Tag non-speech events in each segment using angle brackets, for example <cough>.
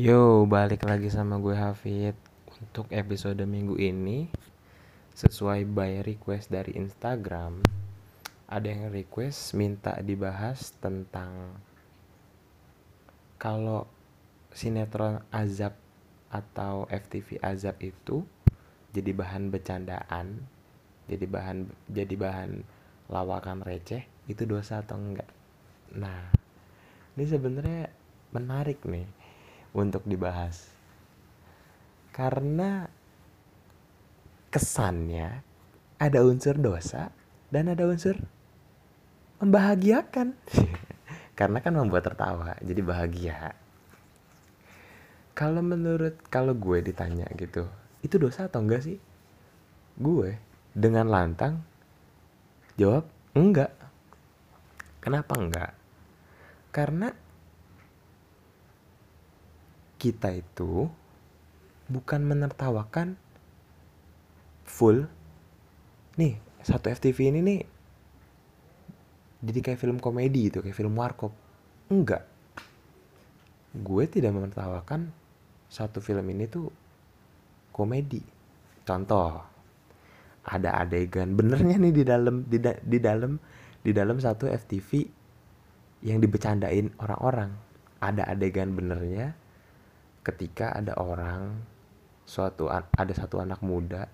Yo, balik lagi sama gue Hafid. Untuk episode minggu ini Sesuai by request dari Instagram Ada yang request minta dibahas tentang Kalau sinetron Azab atau FTV Azab itu Jadi bahan bercandaan Jadi bahan jadi bahan lawakan receh Itu dosa atau enggak? Nah, ini sebenarnya menarik nih untuk dibahas. Karena kesannya ada unsur dosa dan ada unsur membahagiakan. <laughs> Karena kan membuat tertawa, jadi bahagia. Kalau menurut kalau gue ditanya gitu, itu dosa atau enggak sih? Gue dengan lantang jawab enggak. Kenapa enggak? Karena kita itu bukan menertawakan full. Nih satu FTV ini nih jadi kayak film komedi gitu kayak film warkop. Enggak. Gue tidak menertawakan satu film ini tuh komedi. Contoh ada adegan <laughs> benernya nih di dalam di, da, di dalam di dalam satu FTV yang dibecandain orang-orang. Ada adegan benernya ketika ada orang suatu ada satu anak muda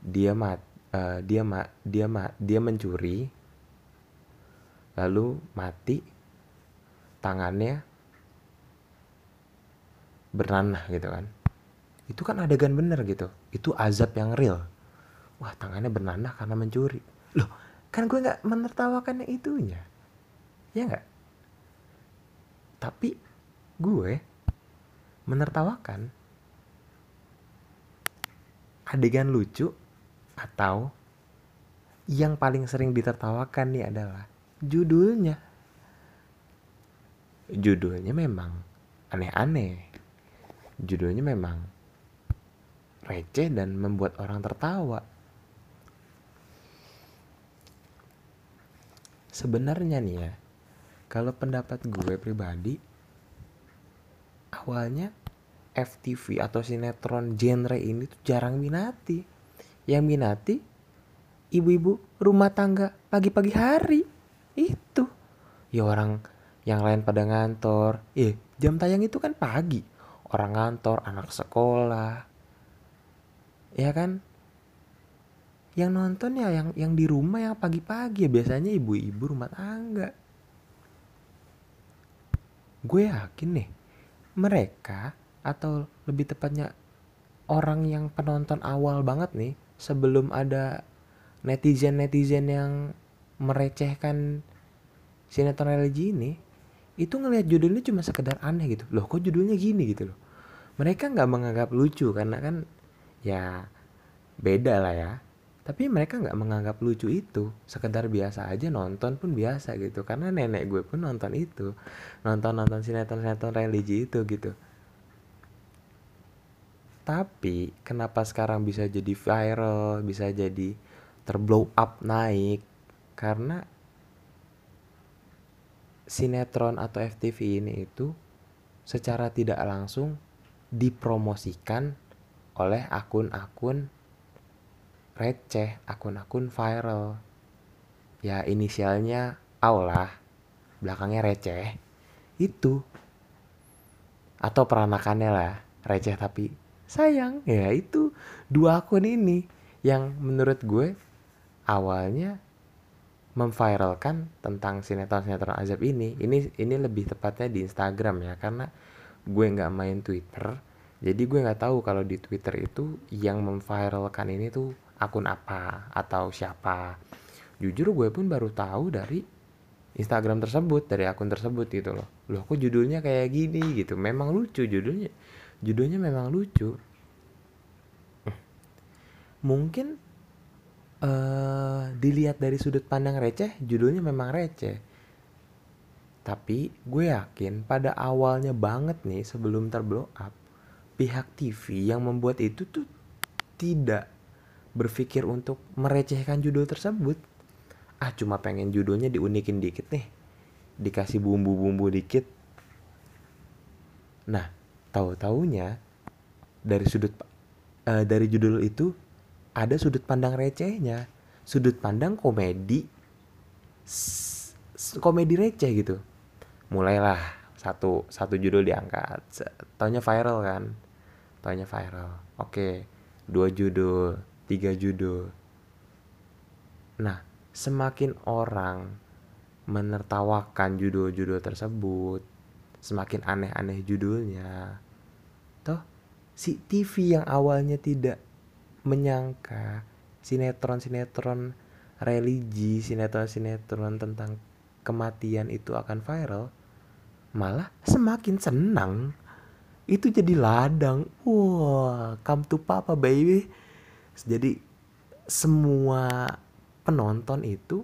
dia mat uh, dia mat dia mat dia mencuri lalu mati tangannya bernanah gitu kan. Itu kan adegan bener gitu. Itu azab yang real. Wah tangannya bernanah karena mencuri. Loh kan gue nggak menertawakan itunya. Ya nggak? Tapi gue menertawakan adegan lucu atau yang paling sering ditertawakan nih adalah judulnya. Judulnya memang aneh-aneh. Judulnya memang receh dan membuat orang tertawa. Sebenarnya nih ya, kalau pendapat gue pribadi, awalnya FTV atau sinetron genre ini tuh jarang minati. Yang minati ibu-ibu rumah tangga pagi-pagi hari. Itu. Ya orang yang lain pada ngantor. Eh, jam tayang itu kan pagi. Orang ngantor, anak sekolah. Ya kan? Yang nonton ya yang yang di rumah yang pagi-pagi ya biasanya ibu-ibu rumah tangga. Gue yakin nih mereka atau lebih tepatnya orang yang penonton awal banget nih sebelum ada netizen-netizen yang merecehkan sinetron religi ini itu ngelihat judulnya cuma sekedar aneh gitu. Loh kok judulnya gini gitu loh? Mereka nggak menganggap lucu karena kan ya beda lah ya tapi mereka nggak menganggap lucu itu. Sekedar biasa aja nonton pun biasa gitu. Karena nenek gue pun nonton itu. Nonton nonton sinetron sinetron religi itu gitu. Tapi kenapa sekarang bisa jadi viral bisa jadi terblow up naik? Karena sinetron atau FTV ini itu secara tidak langsung dipromosikan oleh akun-akun receh, akun-akun viral. Ya inisialnya Aulah, belakangnya receh. Itu. Atau peranakannya lah, receh tapi sayang. Ya itu dua akun ini yang menurut gue awalnya memviralkan tentang sinetron-sinetron azab ini. Ini ini lebih tepatnya di Instagram ya karena gue nggak main Twitter. Jadi gue nggak tahu kalau di Twitter itu yang memviralkan ini tuh akun apa atau siapa. Jujur gue pun baru tahu dari Instagram tersebut dari akun tersebut gitu loh. Loh kok judulnya kayak gini gitu? Memang lucu judulnya. Judulnya memang lucu. Mungkin uh, dilihat dari sudut pandang receh judulnya memang receh. Tapi gue yakin pada awalnya banget nih sebelum terblow up pihak TV yang membuat itu tuh tidak berpikir untuk merecehkan judul tersebut. Ah cuma pengen judulnya diunikin dikit nih. Dikasih bumbu-bumbu dikit. Nah tahu taunya dari sudut uh, dari judul itu ada sudut pandang recehnya. Sudut pandang komedi. Komedi receh gitu. Mulailah satu satu judul diangkat. Taunya viral kan? Taunya viral. Oke dua judul tiga judul nah semakin orang menertawakan judul-judul tersebut semakin aneh-aneh judulnya toh si TV yang awalnya tidak menyangka sinetron-sinetron religi, sinetron-sinetron tentang kematian itu akan viral, malah semakin senang. Itu jadi ladang. Wah, come to papa baby. Jadi semua penonton itu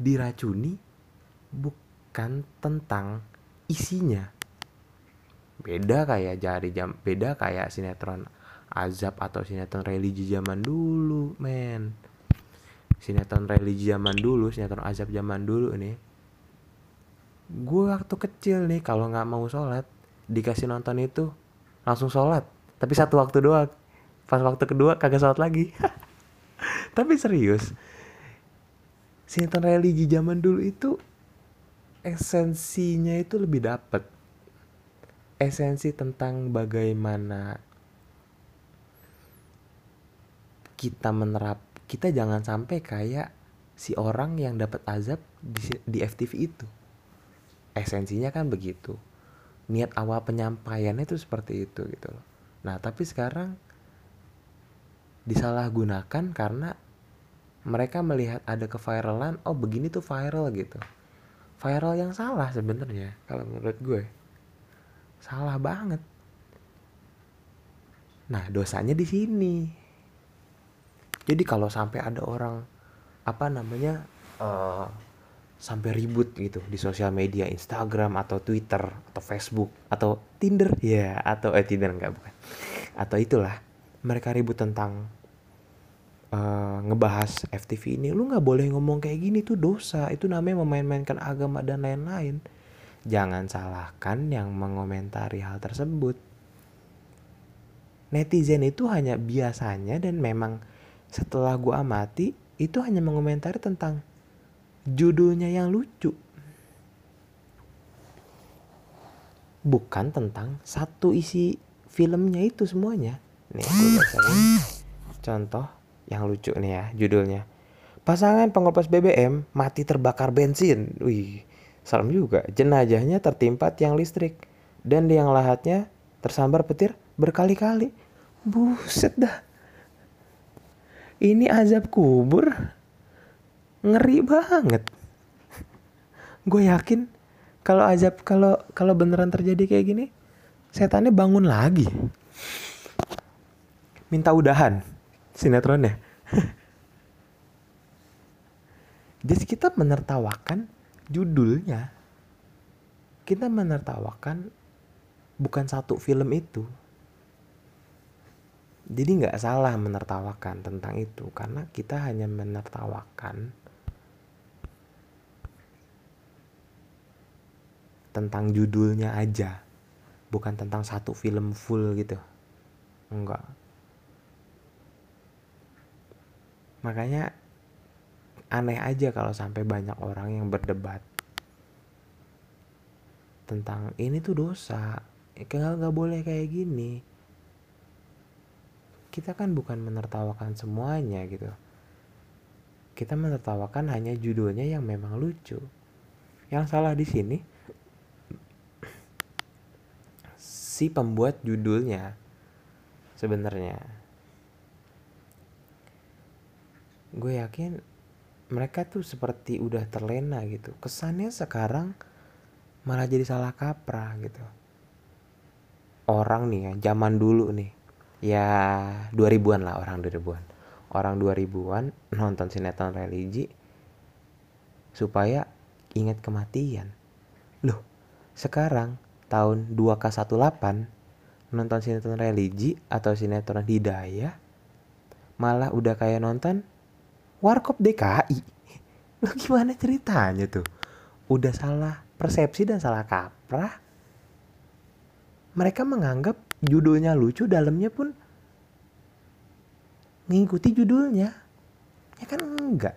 diracuni bukan tentang isinya, beda kayak jari jam beda kayak sinetron azab atau sinetron religi zaman dulu men. Sinetron religi zaman dulu sinetron azab zaman dulu nih. Gue waktu kecil nih kalau nggak mau sholat dikasih nonton itu langsung sholat. Tapi satu waktu doang pas waktu kedua kagak sholat lagi. <laughs> Tapi serius sinetron religi zaman dulu itu esensinya itu lebih dapet. Esensi tentang bagaimana kita menerap kita jangan sampai kayak si orang yang dapat azab di, di FTV itu. Esensinya kan begitu. Niat awal penyampaiannya itu seperti itu gitu loh. Nah tapi sekarang disalahgunakan karena mereka melihat ada keviralan oh begini tuh viral gitu viral yang salah sebenarnya kalau menurut gue Salah banget. Nah, dosanya di sini. Jadi kalau sampai ada orang apa namanya uh, sampai ribut gitu di sosial media Instagram atau Twitter atau Facebook atau Tinder ya yeah, atau eh Tinder enggak bukan atau itulah mereka ribut tentang uh, ngebahas FTV ini lu nggak boleh ngomong kayak gini tuh dosa itu namanya memain-mainkan agama dan lain-lain Jangan salahkan yang mengomentari hal tersebut. Netizen itu hanya biasanya dan memang setelah gue amati itu hanya mengomentari tentang judulnya yang lucu. Bukan tentang satu isi filmnya itu semuanya. Nih gue bacain contoh yang lucu nih ya judulnya. Pasangan pengopas BBM mati terbakar bensin. Wih, Serem juga, jenajahnya tertimpa tiang listrik dan yang lahatnya tersambar petir berkali-kali. Buset dah. Ini azab kubur. Ngeri banget. Gue yakin kalau azab kalau kalau beneran terjadi kayak gini, setannya bangun lagi. Minta udahan sinetronnya. Jadi kita menertawakan judulnya. Kita menertawakan bukan satu film itu. Jadi nggak salah menertawakan tentang itu karena kita hanya menertawakan tentang judulnya aja bukan tentang satu film full gitu. Enggak makanya aneh aja kalau sampai banyak orang yang berdebat tentang ini tuh dosa kayak nggak boleh kayak gini. Kita kan bukan menertawakan semuanya gitu. Kita menertawakan hanya judulnya yang memang lucu. Yang salah di sini si pembuat judulnya sebenarnya gue yakin mereka tuh seperti udah terlena gitu. Kesannya sekarang malah jadi salah kaprah gitu. Orang nih ya zaman dulu nih. Ya 2000-an lah orang 2000-an orang 2000-an nonton sinetron religi supaya ingat kematian. Loh sekarang tahun 2K18 nonton sinetron religi atau sinetron hidayah malah udah kayak nonton Warkop DKI. Lo <laughs> gimana ceritanya tuh? Udah salah persepsi dan salah kaprah. mereka menganggap judulnya lucu dalamnya pun mengikuti judulnya ya kan enggak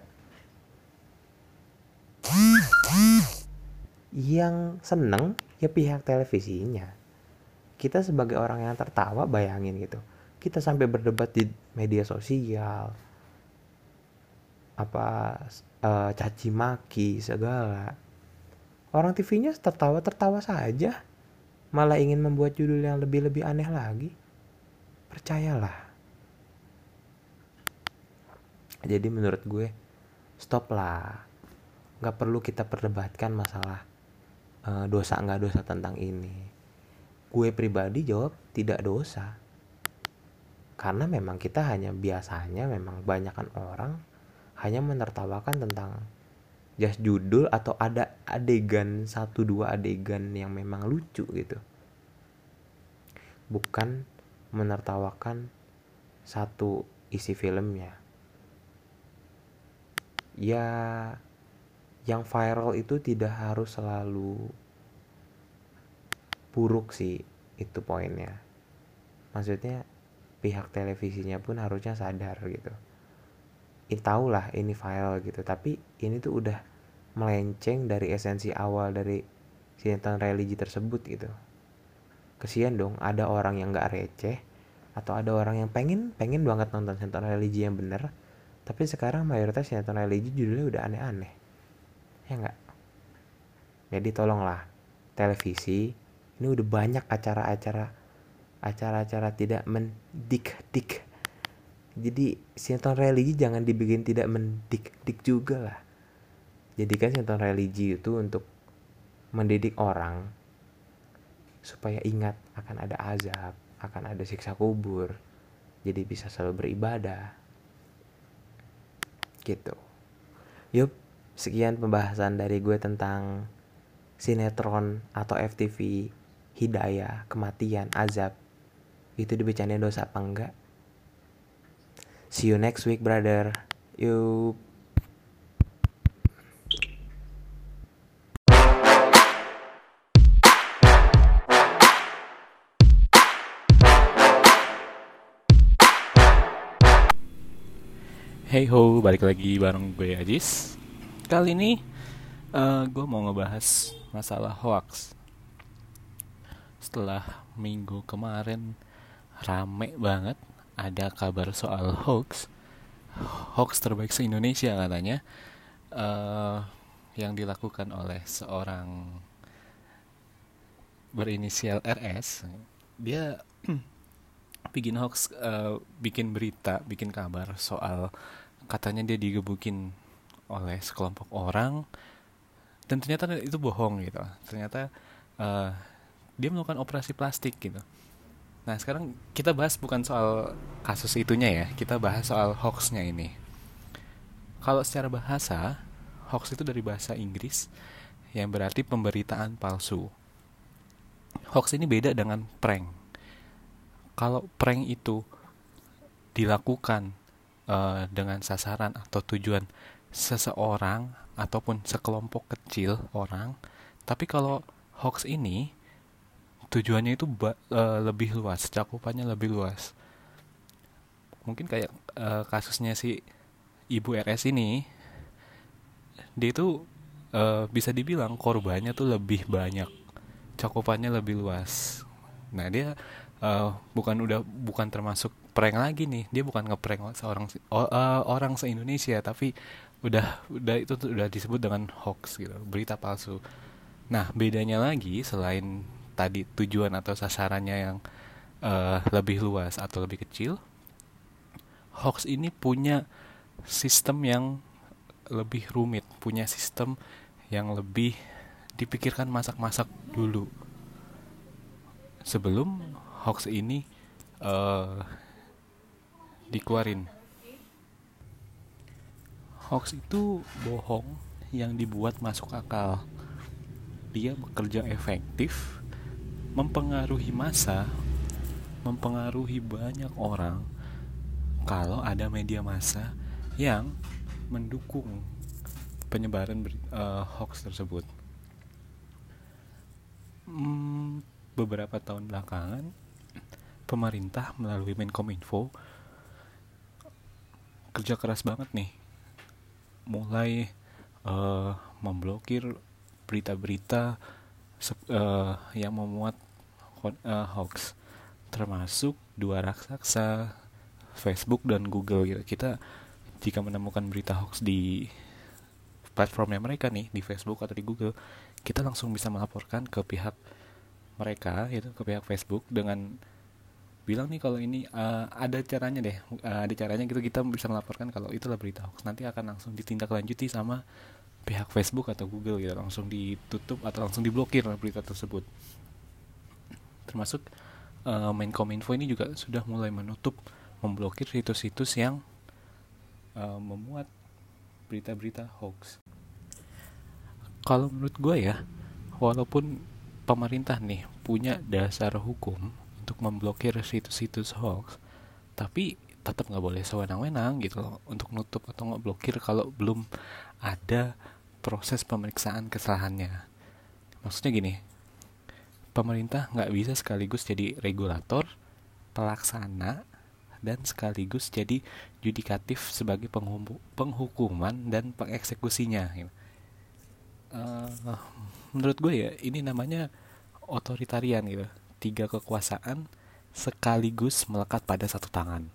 yang seneng ya pihak televisinya kita sebagai orang yang tertawa bayangin gitu kita sampai berdebat di media sosial apa uh, caci maki segala. Orang TV-nya tertawa tertawa saja. Malah ingin membuat judul yang lebih lebih aneh lagi. Percayalah. Jadi menurut gue stop lah nggak perlu kita perdebatkan masalah uh, dosa nggak dosa tentang ini. Gue pribadi jawab tidak dosa. Karena memang kita hanya biasanya memang banyakkan orang hanya menertawakan tentang just judul atau ada adegan satu dua adegan yang memang lucu gitu. Bukan menertawakan satu isi filmnya. Ya yang viral itu tidak harus selalu buruk sih itu poinnya. Maksudnya pihak televisinya pun harusnya sadar gitu ini lah ini viral gitu. Tapi ini tuh udah melenceng dari esensi awal dari sinetron religi tersebut gitu. Kesian dong ada orang yang gak receh atau ada orang yang pengen pengen banget nonton sinetron religi yang bener tapi sekarang mayoritas sinetron religi judulnya udah aneh-aneh. Ya nggak? Jadi tolonglah televisi ini udah banyak acara-acara acara-acara tidak mendik-dik jadi sinetron religi jangan dibikin tidak mendik-dik juga lah. Jadikan sinetron religi itu untuk mendidik orang supaya ingat akan ada azab akan ada siksa kubur jadi bisa selalu beribadah. Gitu. Yuk sekian pembahasan dari gue tentang sinetron atau FTV hidayah kematian azab. Itu dibicarain dosa apa enggak see you next week brother yuk Hey ho, balik lagi bareng gue Ajis. Kali ini uh, gue mau ngebahas masalah hoax. Setelah minggu kemarin rame banget ada kabar soal hoax, hoax terbaik se Indonesia katanya, uh, yang dilakukan oleh seorang berinisial RS. Dia <clears throat> bikin hoax, uh, bikin berita, bikin kabar soal katanya dia digebukin oleh sekelompok orang. Dan ternyata itu bohong gitu. Ternyata uh, dia melakukan operasi plastik gitu nah sekarang kita bahas bukan soal kasus itunya ya kita bahas soal hoaxnya ini. Kalau secara bahasa hoax itu dari bahasa Inggris yang berarti pemberitaan palsu. Hoax ini beda dengan prank. Kalau prank itu dilakukan uh, dengan sasaran atau tujuan seseorang ataupun sekelompok kecil orang tapi kalau hoax ini tujuannya itu uh, lebih luas cakupannya lebih luas. Mungkin kayak uh, kasusnya si ibu RS ini dia itu uh, bisa dibilang korbannya tuh lebih banyak cakupannya lebih luas. Nah dia uh, bukan udah bukan termasuk prank lagi nih dia bukan ngeprank seorang uh, orang se Indonesia tapi udah udah itu udah disebut dengan hoax gitu berita palsu. Nah bedanya lagi selain tadi tujuan atau sasarannya yang uh, lebih luas atau lebih kecil hoax ini punya sistem yang lebih rumit punya sistem yang lebih dipikirkan masak-masak dulu. Sebelum hoax ini uh, dikeluarin. Hoax itu bohong yang dibuat masuk akal. Dia bekerja efektif mempengaruhi massa mempengaruhi banyak orang kalau ada media massa yang mendukung penyebaran uh, hoax tersebut. Hmm, beberapa tahun belakangan pemerintah melalui Menkominfo kerja keras banget nih. Mulai uh, memblokir berita-berita uh, yang memuat uh, hoax. Termasuk dua raksasa Facebook dan Google gitu. Kita jika menemukan berita hoax di platformnya mereka nih di Facebook atau di Google kita langsung bisa melaporkan ke pihak mereka gitu ke pihak Facebook dengan bilang nih kalau ini uh, ada caranya deh uh, ada caranya gitu kita bisa melaporkan kalau itulah berita hoax. Nanti akan langsung ditindaklanjuti sama pihak Facebook atau Google gitu langsung ditutup atau langsung diblokir berita tersebut. Termasuk uh, Menkominfo ini juga sudah mulai menutup memblokir situs-situs yang uh, memuat berita-berita hoax. Kalau menurut gue ya walaupun pemerintah nih punya dasar hukum untuk memblokir situs-situs hoax tapi tetap nggak boleh sewenang-wenang gitu loh untuk nutup atau nggak blokir kalau belum ada proses pemeriksaan kesalahannya. Maksudnya gini pemerintah nggak bisa sekaligus jadi regulator pelaksana dan sekaligus jadi yudikatif sebagai penghukuman dan pengeksekusinya. Uh, menurut gue ya ini namanya otoritarian gitu. Tiga kekuasaan sekaligus melekat pada satu tangan.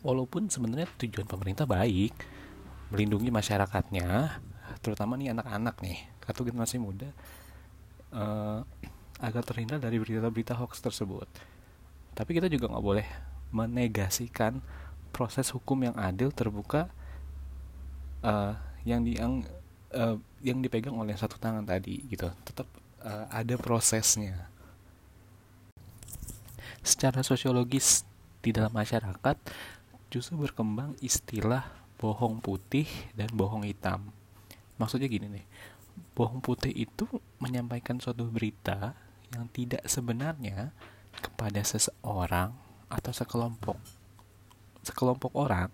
Walaupun sebenarnya tujuan pemerintah baik, melindungi masyarakatnya, terutama nih anak-anak nih, atau generasi muda, uh, agar terhindar dari berita-berita hoax tersebut. Tapi kita juga nggak boleh menegasikan proses hukum yang adil terbuka uh, yang di yang uh, yang dipegang oleh satu tangan tadi gitu. Tetap uh, ada prosesnya secara sosiologis di dalam masyarakat justru berkembang istilah bohong putih dan bohong hitam. Maksudnya gini nih, bohong putih itu menyampaikan suatu berita yang tidak sebenarnya kepada seseorang atau sekelompok sekelompok orang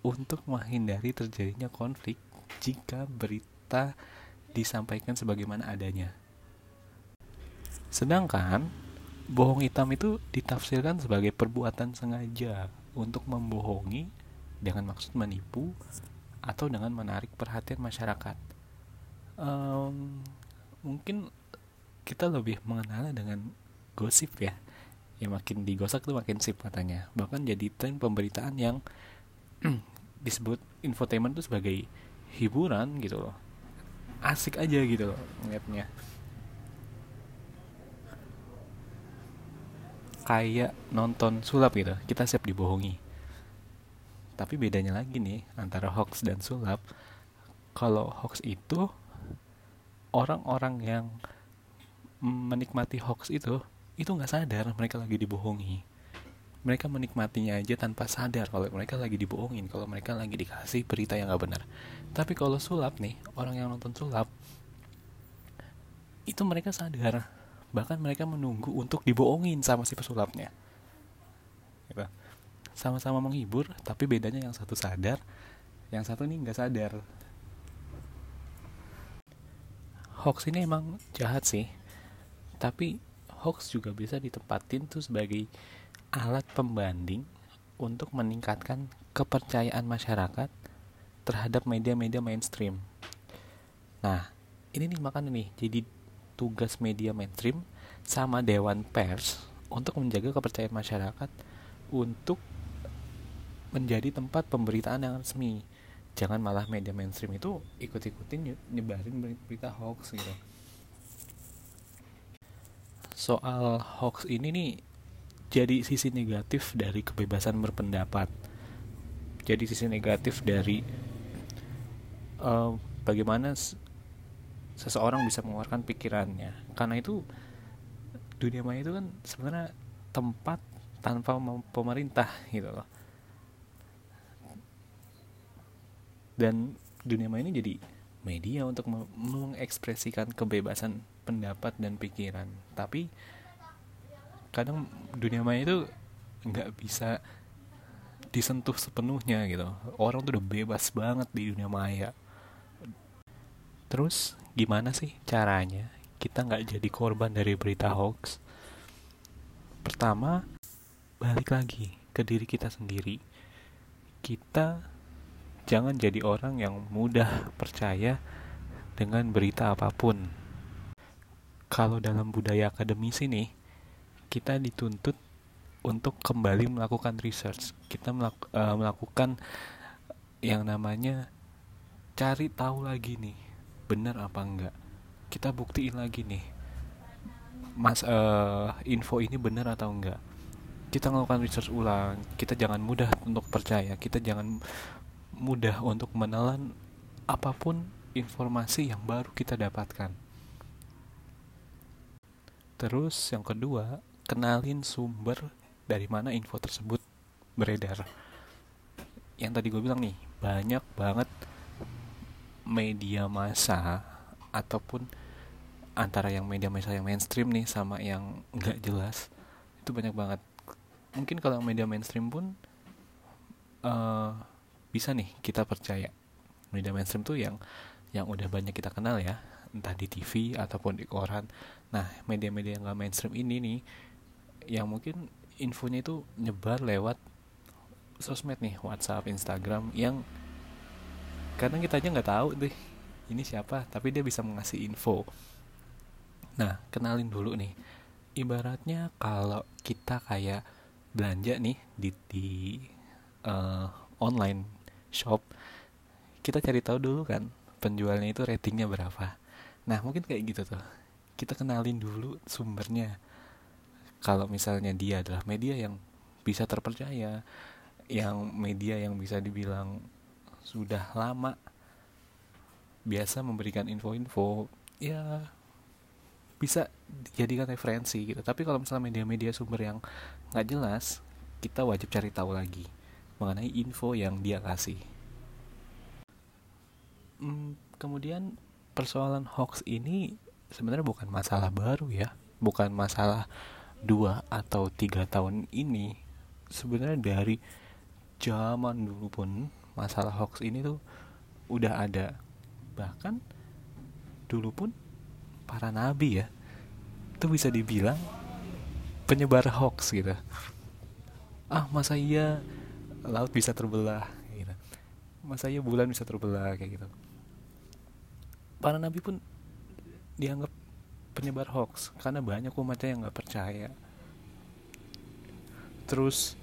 untuk menghindari terjadinya konflik jika berita disampaikan sebagaimana adanya. Sedangkan bohong hitam itu ditafsirkan sebagai perbuatan sengaja untuk membohongi dengan maksud menipu atau dengan menarik perhatian masyarakat. Um, mungkin kita lebih mengenal dengan gosip ya. Ya makin digosok tuh makin sip katanya. Bahkan jadi tren pemberitaan yang <clears throat> disebut infotainment itu sebagai hiburan gitu loh. Asik aja gitu loh ngeliatnya. kayak nonton sulap gitu kita siap dibohongi tapi bedanya lagi nih antara hoax dan sulap. Kalau hoax itu orang-orang yang menikmati hoax itu itu nggak sadar mereka lagi dibohongi. Mereka menikmatinya aja tanpa sadar kalau mereka lagi dibohongin kalau mereka lagi dikasih berita yang nggak benar. Tapi kalau sulap nih orang yang nonton sulap itu mereka sadar. Bahkan mereka menunggu untuk dibohongin sama si pesulapnya. Gitu. Sama-sama menghibur tapi bedanya yang satu sadar yang satu ini nggak sadar hoax ini emang jahat sih tapi hoax juga bisa ditempatin tuh sebagai alat pembanding untuk meningkatkan kepercayaan masyarakat terhadap media-media mainstream. Nah, ini nih makanya nih jadi tugas media mainstream sama dewan pers untuk menjaga kepercayaan masyarakat untuk menjadi tempat pemberitaan yang resmi. Jangan malah media mainstream itu ikut-ikutin nyebarin berita hoax gitu. Soal hoax ini nih jadi sisi negatif dari kebebasan berpendapat. Jadi sisi negatif dari uh, bagaimana seseorang bisa mengeluarkan pikirannya. Karena itu dunia maya itu kan sebenarnya tempat tanpa pemerintah gitu loh dan dunia maya ini jadi media untuk mengekspresikan kebebasan pendapat dan pikiran. Tapi kadang dunia maya itu nggak bisa disentuh sepenuhnya gitu. Orang tuh udah bebas banget di dunia maya. Terus gimana sih caranya kita nggak jadi korban dari berita hoax? Pertama balik lagi ke diri kita sendiri. Kita jangan jadi orang yang mudah percaya dengan berita apa pun. Kalau dalam budaya akademis ini kita dituntut untuk kembali melakukan research. Kita melak- uh, melakukan yang namanya cari tahu lagi nih benar apa enggak. Kita buktiin lagi nih mas uh, info ini benar atau enggak. Kita melakukan research ulang kita jangan mudah untuk percaya. Kita jangan mudah untuk menelan apa pun informasi yang baru kita dapatkan Terus yang kedua, kenalin sumber dari mana info tersebut beredar. Yang tadi gue bilang nih, banyak banget media massa ataupun antara yang media massa yang mainstream nih sama yang nggak jelas itu banyak banget. Mungkin kalau media mainstream pun uh, bisa nih kita percaya. Media mainstream tuh yang yang udah banyak kita kenal ya, entah di TV ataupun di koran Nah, media-media yang gak mainstream ini nih, yang mungkin infonya itu nyebar lewat sosmed nih, WhatsApp, Instagram, yang kadang kita aja nggak tahu deh ini siapa, tapi dia bisa mengasih info. Nah, kenalin dulu nih. Ibaratnya kalau kita kayak belanja nih di di uh, online shop, kita cari tahu dulu kan penjualnya itu ratingnya berapa. Nah, mungkin kayak gitu tuh. Kita kenalin dulu sumbernya. Kalau misalnya dia adalah media yang bisa terpercaya yang media yang bisa dibilang sudah lama biasa memberikan info-info ya bisa dijadikan referensi gitu. Tapi kalau misalnya media-media sumber yang nggak jelas kita wajib cari tahu lagi mengenai info yang dia kasih. Hmm, kemudian persoalan hoax ini sebenarnya bukan masalah baru ya. Bukan masalah dua atau tiga tahun ini. Sebenarnya dari zaman dulu pun masalah hoax ini tuh udah ada. Bahkan dulu pun para nabi ya itu bisa dibilang penyebar hoax gitu. Ah masa iya laut bisa terbelah gitu. Masa iya bulan bisa terbelah kayak gitu. Para nabi pun dianggap penyebar hoax karena banyak umatnya yang nggak percaya. Terus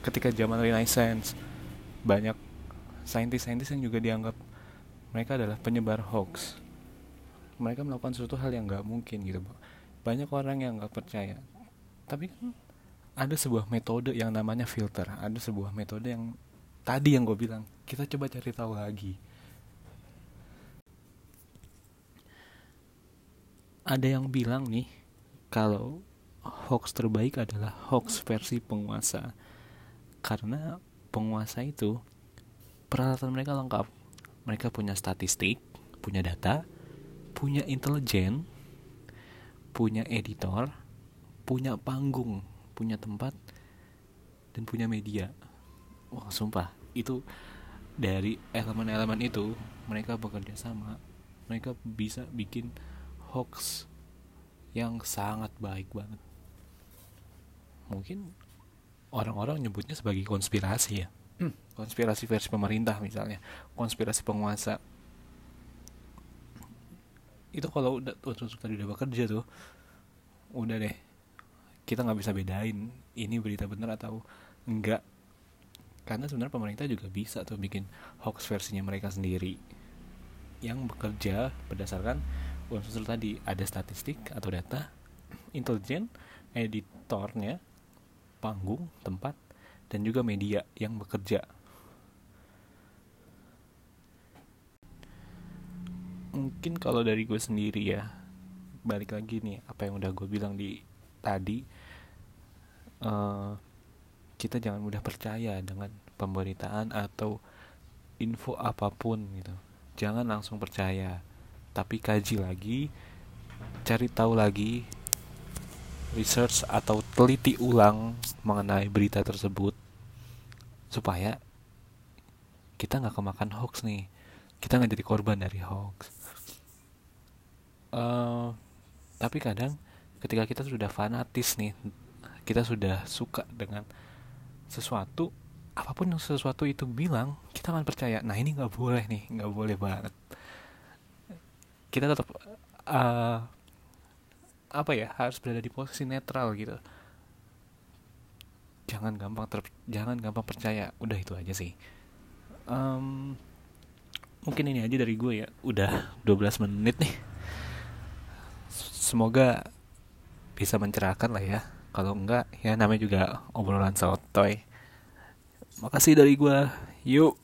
ketika zaman Renaissance banyak saintis-saintis yang juga dianggap mereka adalah penyebar hoax. Mereka melakukan suatu hal yang nggak mungkin gitu banyak orang yang nggak percaya. Tapi kan ada sebuah metode yang namanya filter. Ada sebuah metode yang tadi yang gue bilang kita coba cari tahu lagi. Ada yang bilang nih kalau hoax terbaik adalah hoax versi penguasa. Karena penguasa itu peralatan mereka lengkap. Mereka punya statistik punya data punya intelijen punya editor punya panggung punya tempat dan punya media. Wah sumpah itu dari elemen-elemen itu mereka bekerja sama. Mereka bisa bikin hoax yang sangat baik banget. Mungkin orang-orang nyebutnya sebagai konspirasi ya. Hmm. konspirasi versi pemerintah misalnya konspirasi penguasa. Itu kalau udah tuh, tadi udah bekerja tuh udah deh kita nggak bisa bedain ini berita benar atau enggak karena sebenarnya pemerintah juga bisa tuh bikin hoax versinya mereka sendiri. Yang bekerja berdasarkan unsur tadi ada statistik atau data intelijen editornya panggung tempat dan juga media yang bekerja. Mungkin kalau dari gue sendiri ya balik lagi nih apa yang udah gue bilang di tadi uh, kita jangan mudah percaya dengan pemberitaan atau info apa pun gitu. Jangan langsung percaya tapi kaji lagi cari tahu lagi research atau teliti ulang mengenai berita tersebut supaya kita nggak kemakan hoax nih. Kita nggak jadi korban dari hoax. Uh, tapi kadang ketika kita sudah fanatis nih kita sudah suka dengan sesuatu apa pun yang sesuatu itu bilang kita akan percaya nah ini nggak boleh nih nggak boleh banget. Kita tetap uh, apa ya harus berada di posisi netral gitu. Jangan gampang ter jangan gampang percaya. Udah itu aja sih. Um, mungkin ini aja dari gue ya. Udah 12 menit nih. Semoga bisa mencerahkan lah ya kalau enggak ya namanya juga obrolan sotoy. Makasih dari gue yuk